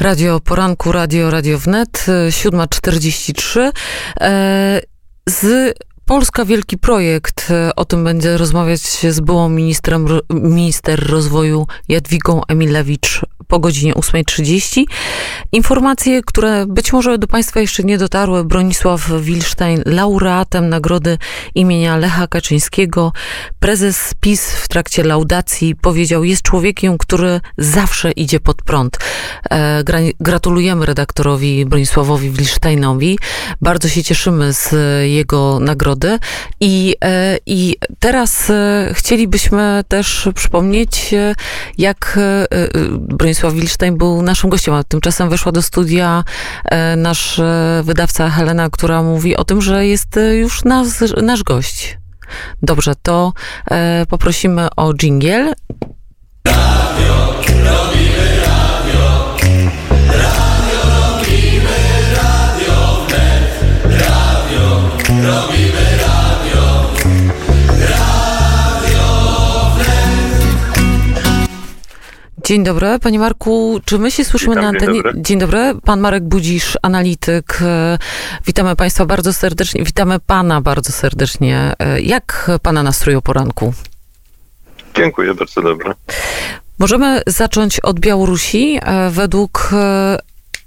Radio Poranku, Radio Radio Wnet, 7.43. E, z Polska Wielki Projekt. E, o tym będzie rozmawiać z byłą ministrem, minister rozwoju Jadwigą Emilewicz po godzinie 8.30. Informacje, które być może do Państwa jeszcze nie dotarły. Bronisław Wilstein, laureatem nagrody imienia Lecha Kaczyńskiego. Prezes PiS w trakcie laudacji powiedział, jest człowiekiem, który zawsze idzie pod prąd. E, gratulujemy redaktorowi Bronisławowi Wilsteinowi. Bardzo się cieszymy z jego nagrody. I, e, i teraz e, chcielibyśmy też przypomnieć, jak Bronisław Bronisław Wilstein był naszym gościem, a tymczasem weszła do studia e, nasz e, wydawca Helena, która mówi o tym, że jest e, już nas, nasz gość. Dobrze, to poprosimy o dżingiel. Dzień dobry, panie Marku. Czy my się słyszymy Witam, na antenie? Dzień dobry. dzień dobry. Pan Marek Budzisz, analityk. E, witamy państwa bardzo serdecznie. Witamy pana bardzo serdecznie. E, jak pana nastrój o poranku? Dziękuję, bardzo dobrze. Możemy zacząć od Białorusi. E, według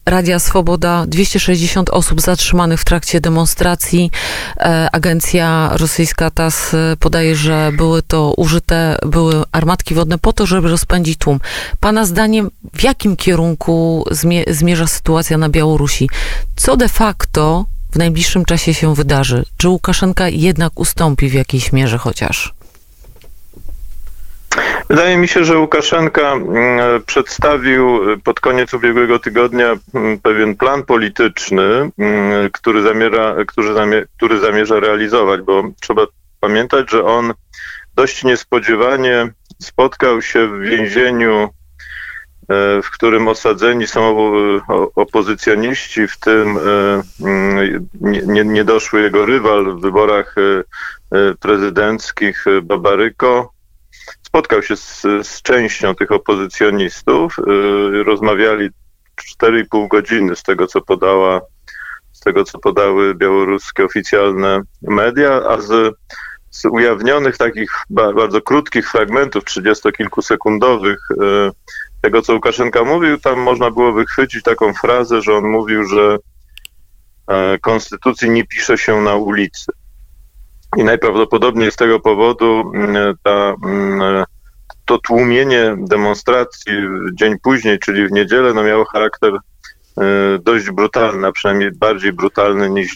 Radia Swoboda 260 osób zatrzymanych w trakcie demonstracji. E, agencja rosyjska TAS e, podaje, że były to użyte, były armatki wodne po to, żeby rozpędzić tłum. Pana zdaniem, w jakim kierunku zmierza sytuacja na Białorusi? Co de facto w najbliższym czasie się wydarzy? Czy Łukaszenka jednak ustąpi w jakiejś mierze chociaż? Wydaje mi się, że Łukaszenka mm, przedstawił pod koniec ubiegłego tygodnia mm, pewien plan polityczny, mm, który zamierza, który zamierza, który zamierza realizować, bo trzeba pamiętać, że on dość niespodziewanie spotkał się w więzieniu, e, w którym osadzeni są opozycjoniści, w tym e, niedoszły jego rywal w wyborach e, prezydenckich Babaryko spotkał się z, z częścią tych opozycjonistów, yy, rozmawiali 4,5 godziny z tego, co podała, z tego, co podały białoruskie oficjalne media, a z, z ujawnionych takich bardzo krótkich fragmentów, trzydziestokilkusekundowych, yy, tego, co Łukaszenka mówił, tam można było wychwycić taką frazę, że on mówił, że yy, konstytucji nie pisze się na ulicy. I najprawdopodobniej z tego powodu mm, ta, tłumienie demonstracji dzień później, czyli w niedzielę, no miało charakter e, dość brutalny, a przynajmniej bardziej brutalny niż,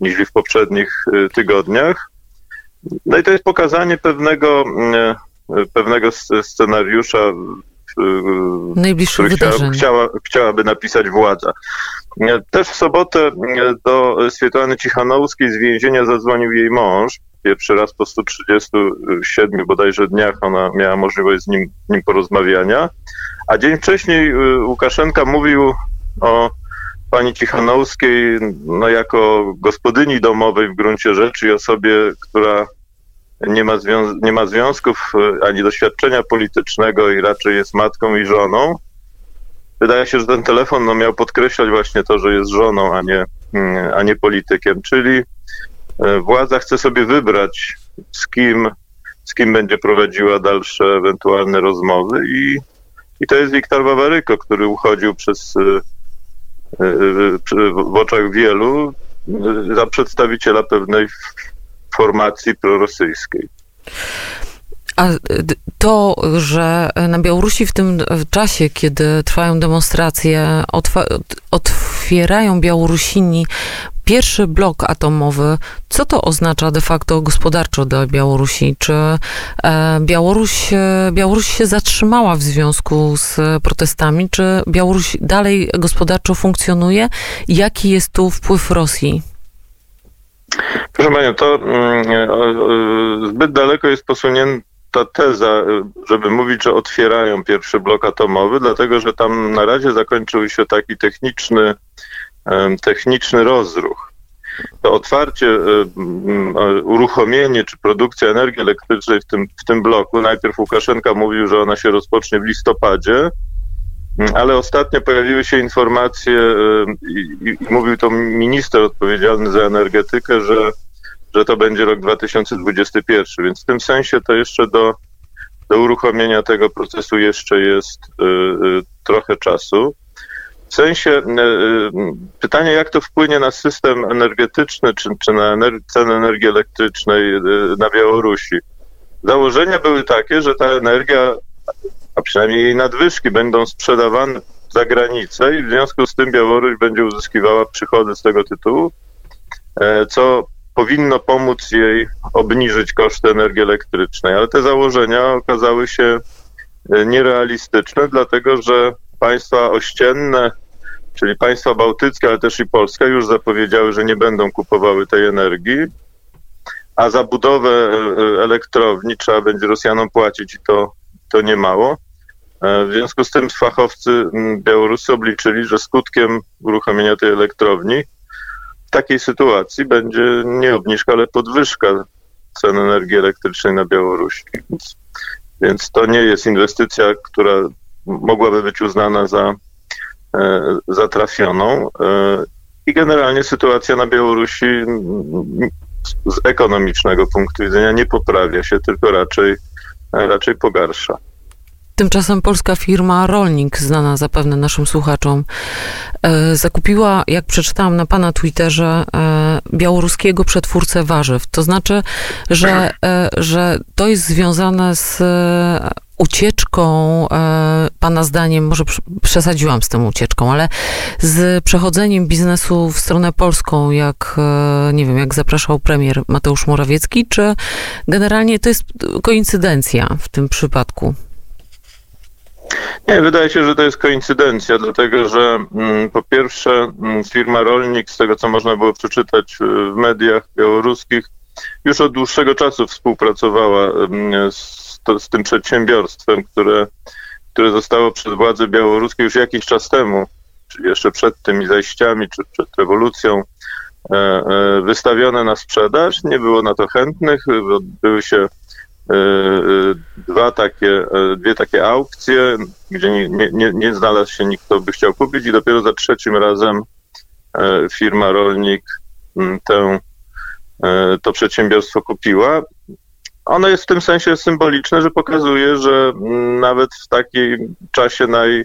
niż w poprzednich e, tygodniach. No i to jest pokazanie pewnego, e, pewnego scenariusza, Najbliższych wydarzeń. Chciała, chciałaby napisać władza. Też w sobotę do Swietłany Cichanowskiej z więzienia zadzwonił jej mąż. Pierwszy raz po 137 bodajże dniach ona miała możliwość z nim, nim porozmawiania. A dzień wcześniej y, Łukaszenka mówił o pani Cichanowskiej no, jako gospodyni domowej w gruncie rzeczy i osobie, która nie ma, nie ma związków y, ani doświadczenia politycznego i raczej jest matką i żoną. Wydaje się, że ten telefon no, miał podkreślać właśnie to, że jest żoną, a nie, mm, a nie politykiem. Czyli władza chce sobie wybrać, z kim, z kim będzie prowadziła dalsze ewentualne rozmowy i, i to jest Wiktor Wawaryko, który uchodził przez y, w oczach wielu za przedstawiciela pewnej formacji prorosyjskiej. A to, że na Białorusi w tym czasie, kiedy trwają demonstracje, otwierają Białorusini pierwszy blok atomowy, co to oznacza de facto gospodarczo dla Białorusi? Czy e, Białoruś, e, Białoruś się zatrzymała w związku z protestami? Czy Białoruś dalej gospodarczo funkcjonuje? Jaki jest tu wpływ Rosji? Proszę Panią, to mm, zbyt daleko jest posunięta teza, żeby mówić, że otwierają pierwszy blok atomowy, dlatego że tam na razie zakończył się taki techniczny, techniczny rozruch. To otwarcie, uruchomienie czy produkcja energii elektrycznej w tym, w tym bloku, najpierw Łukaszenka mówił, że ona się rozpocznie w listopadzie, ale ostatnio pojawiły się informacje i, i, mówił to minister odpowiedzialny za energetykę, że, że to będzie rok 2021, więc w tym sensie to jeszcze do, do uruchomienia tego procesu jeszcze jest y, y, trochę czasu. W sensie y, pytanie, jak to wpłynie na system energetyczny, czy, czy na ener cenę energii elektrycznej na Białorusi. Założenia były takie, że ta energia a przynajmniej jej nadwyżki będą sprzedawane za granicę i w związku z tym Białoruś będzie uzyskiwała przychody z tego tytułu, e, co powinno pomóc jej obniżyć koszty energii elektrycznej. Ale te założenia okazały się e, nierealistyczne, dlatego że państwa ościenne, czyli państwa bałtyckie, ale też i Polska już zapowiedziały, że nie będą kupowały tej energii, a za budowę e, elektrowni trzeba będzie Rosjanom płacić i to, to nie mało. E, w związku z tym fachowcy białoruscy obliczyli, że skutkiem uruchomienia tej elektrowni w takiej sytuacji będzie nie obniżka, ale podwyżka cen energii elektrycznej na Białorusi. Więc, więc to nie jest inwestycja, która mogłaby być uznana za, e, za trafioną. E, I generalnie sytuacja na Białorusi z ekonomicznego punktu widzenia nie poprawia się, tylko raczej, raczej pogarsza. Tymczasem polska firma Rolnik, znana zapewne naszym słuchaczom, e, zakupiła, jak przeczytałam na pana Twitterze, białoruskiego przetwórcę warzyw. To znaczy, że, że to jest związane z ucieczką, pana zdaniem, może przesadziłam z tą ucieczką, ale z przechodzeniem biznesu w stronę polską, jak, nie wiem, jak zapraszał premier Mateusz Morawiecki, czy generalnie to jest koincydencja w tym przypadku? Nie, wydaje się, że to jest koincydencja, dlatego że mm, po pierwsze mm, firma Rolnik, z tego co można było przeczytać w mediach białoruskich, już od dłuższego czasu współpracowała mm, z, to, z tym przedsiębiorstwem, które, które zostało przez władze białoruskie już jakiś czas temu, czyli jeszcze przed tymi zajściami, czy przed rewolucją, e, e, wystawione na sprzedaż. Nie było na to chętnych, odbyły się E, dwa takie, dwie takie aukcje, gdzie nie, nie, nie znalazł się nikt, kto by chciał kupić i dopiero za trzecim razem firma Rolnik tę, to przedsiębiorstwo kupiła. Ono jest w tym sensie symboliczne, że pokazuje, że nawet w takim czasie naj,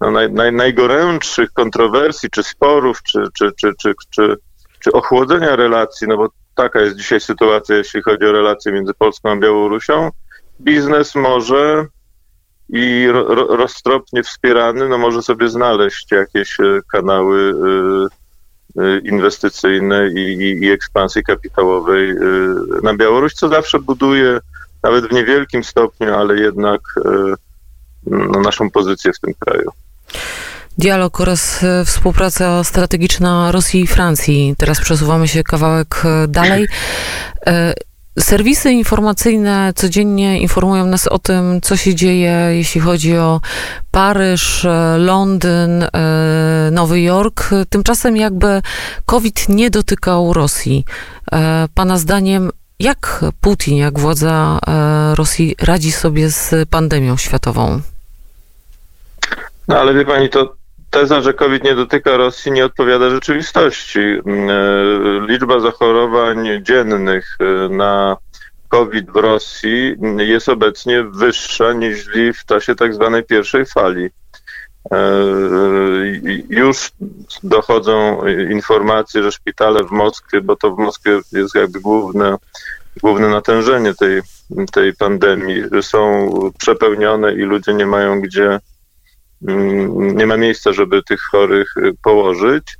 no naj, naj, najgorętszych kontrowersji, czy sporów, czy, czy, czy, czy, czy, czy ochłodzenia relacji, no bo taka jest dzisiaj sytuacja, jeśli chodzi o relacje między Polską a Białorusią. Biznes może i ro, roztropnie wspierany, no może sobie znaleźć jakieś e, kanały y, y, inwestycyjne i, i, i, ekspansji kapitałowej y, na Białoruś, co zawsze buduje nawet w niewielkim stopniu, ale jednak no, naszą pozycję w tym kraju. Dialog oraz współpraca strategiczna Rosji i Francji. Teraz przesuwamy się kawałek dalej. E, serwisy informacyjne codziennie informują nas o tym, co się dzieje, jeśli chodzi o Paryż, Londyn, Nowy Jork. Tymczasem jakby COVID nie dotykał Rosji. Pana zdaniem, jak Putin, jak władza Rosji radzi sobie z pandemią światową? No ale wie pani, to teza, że COVID nie dotyka Rosji, nie odpowiada rzeczywistości. Mm, e, liczba zachorowań dziennych e, na COVID w Rosji jest obecnie wyższa niż w czasie tak zwanej pierwszej fali. E, już dochodzą informacje, że szpitale w Moskwie, bo to w Moskwie jest jakby główne, główne natężenie tej, tej pandemii, są przepełnione i ludzie nie mają gdzie nie ma miejsca, żeby tych chorych y, położyć.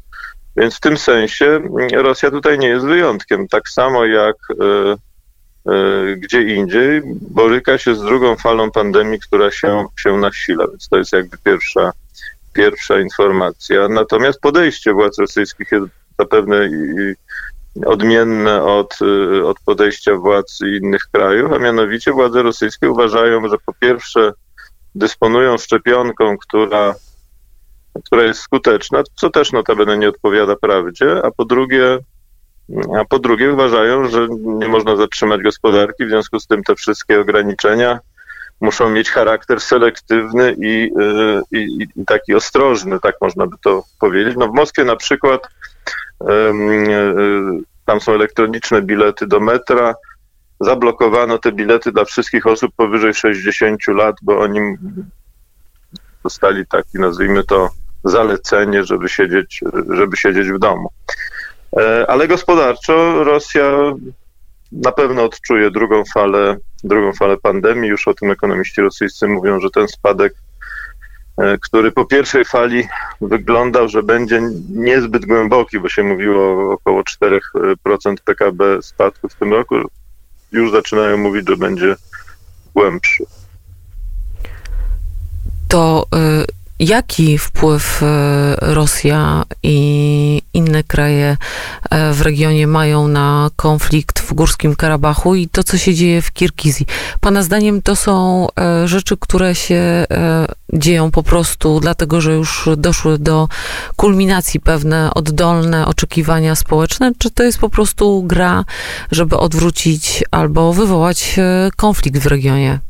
Więc w tym sensie mm, Rosja tutaj nie jest wyjątkiem. Tak samo jak y, y, gdzie indziej boryka się z drugą falą pandemii, która się, się nasila. Więc to jest jakby pierwsza, pierwsza informacja. Natomiast podejście władz rosyjskich jest zapewne odmienne od, od podejścia władz innych krajów, a mianowicie władze rosyjskie uważają, że po pierwsze dysponują szczepionką, która, która jest skuteczna, co też notabene nie odpowiada prawdzie, a po drugie, a po drugie uważają, że nie można zatrzymać gospodarki, w związku z tym te wszystkie ograniczenia muszą mieć charakter selektywny i, i, i taki ostrożny, tak można by to powiedzieć. No w Moskwie na przykład tam są elektroniczne bilety do metra, zablokowano te bilety dla wszystkich osób powyżej 60 lat, bo oni dostali taki, nazwijmy to, zalecenie, żeby siedzieć, żeby siedzieć w domu. E, ale gospodarczo Rosja na pewno odczuje drugą falę, drugą falę pandemii. Już o tym ekonomiści rosyjscy mówią, że ten spadek, e, który po pierwszej fali wyglądał, że będzie niezbyt głęboki, bo się mówiło około 4% PKB spadku w tym roku, już zaczynają mówić, że będzie głębszy. To y, jaki wpływ y, Rosja i inne kraje y, w regionie mają na konflikt w Górskim Karabachu i to, co się dzieje w Kirgizji? Pana zdaniem to są rzeczy, które się dzieją po prostu dlatego, że już doszły do kulminacji pewne oddolne oczekiwania społeczne, czy to jest po prostu gra, żeby odwrócić albo wywołać konflikt w regionie?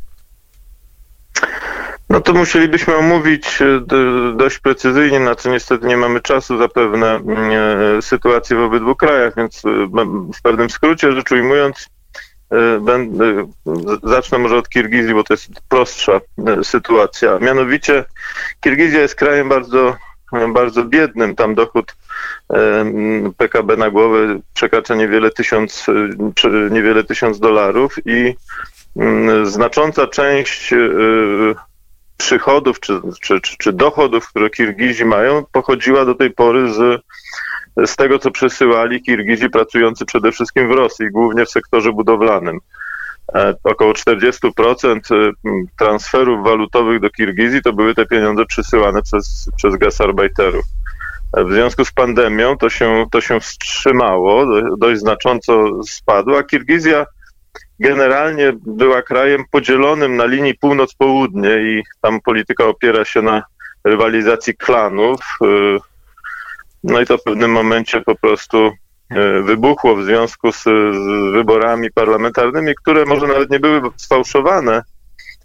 No to musielibyśmy omówić e, dość precyzyjnie, na co niestety nie mamy czasu, zapewne mm, e, sytuację w obydwu krajach, więc e, w pewnym skrócie rzecz ujmując, będę, zacznę może od Kirgizji, bo to jest prostsza sytuacja. Mianowicie Kirgizja jest krajem bardzo, bardzo biednym. Tam dochód PKB na głowę przekracza niewiele tysiąc, niewiele tysiąc dolarów i znacząca część przychodów czy, czy, czy, czy dochodów, które Kirgizi mają, pochodziła do tej pory z, z tego, co przesyłali Kirgizi pracujący przede wszystkim w Rosji, głównie w sektorze budowlanym. E, około 40% e, transferów walutowych do Kirgizji to były te pieniądze przesyłane przez, przez gasarbajterów. E, w związku z pandemią to się, to się wstrzymało, dość znacząco spadło, a Kirgizja generalnie była krajem podzielonym na linii północ-południe i tam polityka opiera się na rywalizacji klanów. Y, no i to w pewnym momencie po prostu y, wybuchło w związku z, z wyborami parlamentarnymi, które może nawet nie były sfałszowane,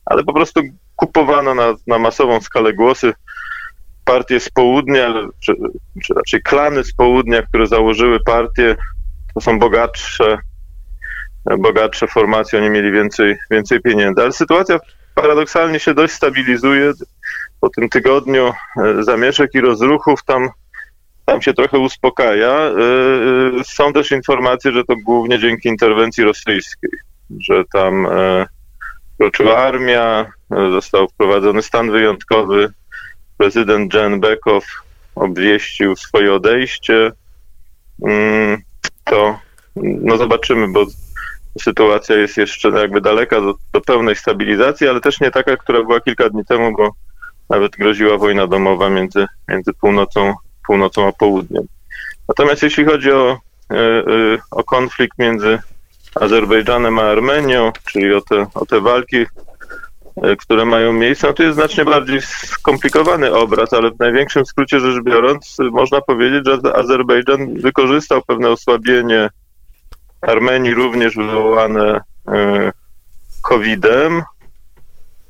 ale po prostu kupowano na, na masową skalę głosy partie z południa, czy, czy raczej klany z południa, które założyły partię, to są bogatsze bogatsze formacje, oni mieli więcej, więcej pieniędzy. Ale sytuacja paradoksalnie się dość stabilizuje. Po tym tygodniu e, zamieszek i rozruchów tam, tam się trochę uspokaja. E, e, są też informacje, że to głównie dzięki interwencji rosyjskiej, że tam kroczyła armia, został wprowadzony stan wyjątkowy. Prezydent Jan Bekow obwieścił swoje odejście. Mm, to no zobaczymy, bo sytuacja jest jeszcze jakby daleka do, do, pełnej stabilizacji, ale też nie taka, która była kilka dni temu, bo nawet groziła wojna domowa między, między północą, północą a południem. Natomiast jeśli chodzi o, e, e, o konflikt między Azerbejdżanem a Armenią, czyli o te, o te walki, e, które mają miejsce, no to jest znacznie bardziej skomplikowany obraz, ale w największym skrócie rzecz biorąc, można powiedzieć, że Azerbejdżan wykorzystał pewne osłabienie Armenii również wywołane e, COVID-em,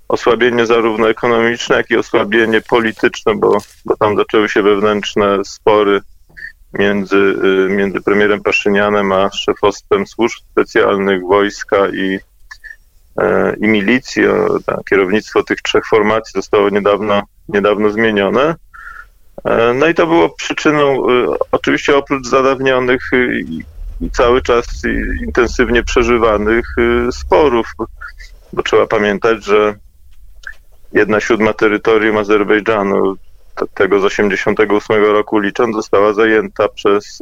osłabienie zarówno ekonomiczne, jak i osłabienie polityczne, bo, bo tam zaczęły się wewnętrzne spory między, e, między premierem Paszynianem a szefostwem służb specjalnych, wojska i, e, i milicji. Kierownictwo tych trzech formacji zostało niedawno, niedawno zmienione. No i to było przyczyną, oczywiście oprócz zadawnionych cały czas intensywnie przeżywanych y, sporów, bo trzeba pamiętać, że jedna siódma terytorium Azerbejdżanu, tego z 88 roku licząc, została zajęta przez,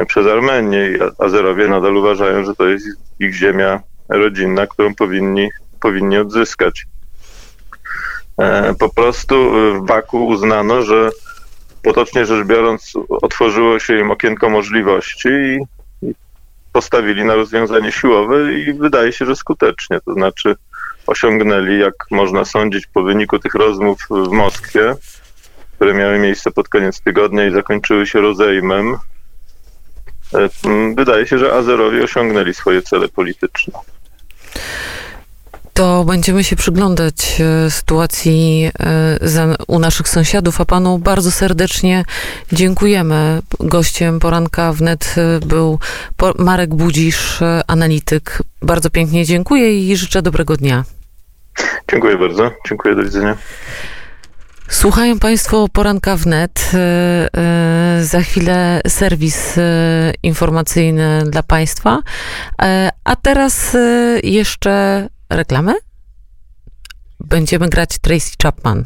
y, przez Armenię i Azerowie nadal uważają, że to jest ich ziemia rodzinna, którą powinni, powinni odzyskać. E, po prostu w Baku uznano, że potocznie rzecz biorąc, otworzyło się im okienko możliwości i, postawili na rozwiązanie siłowe i wydaje się, że skutecznie. To znaczy osiągnęli, jak można sądzić po wyniku tych rozmów w Moskwie, które miały miejsce pod koniec tygodnia i zakończyły się rozejmem, e, wydaje się, że Azerowie osiągnęli swoje cele polityczne. To będziemy się przyglądać e, sytuacji e, u naszych sąsiadów, a panu bardzo serdecznie dziękujemy. Gościem poranka wnet e, był Marek Budzisz, analityk. Bardzo pięknie dziękuję i życzę dobrego dnia. Dziękuję bardzo. Dziękuję, do widzenia. Słuchają Państwo poranka wnet. Za chwilę serwis informacyjny dla Państwa. A teraz jeszcze reklamy? Będziemy grać Tracy Chapman.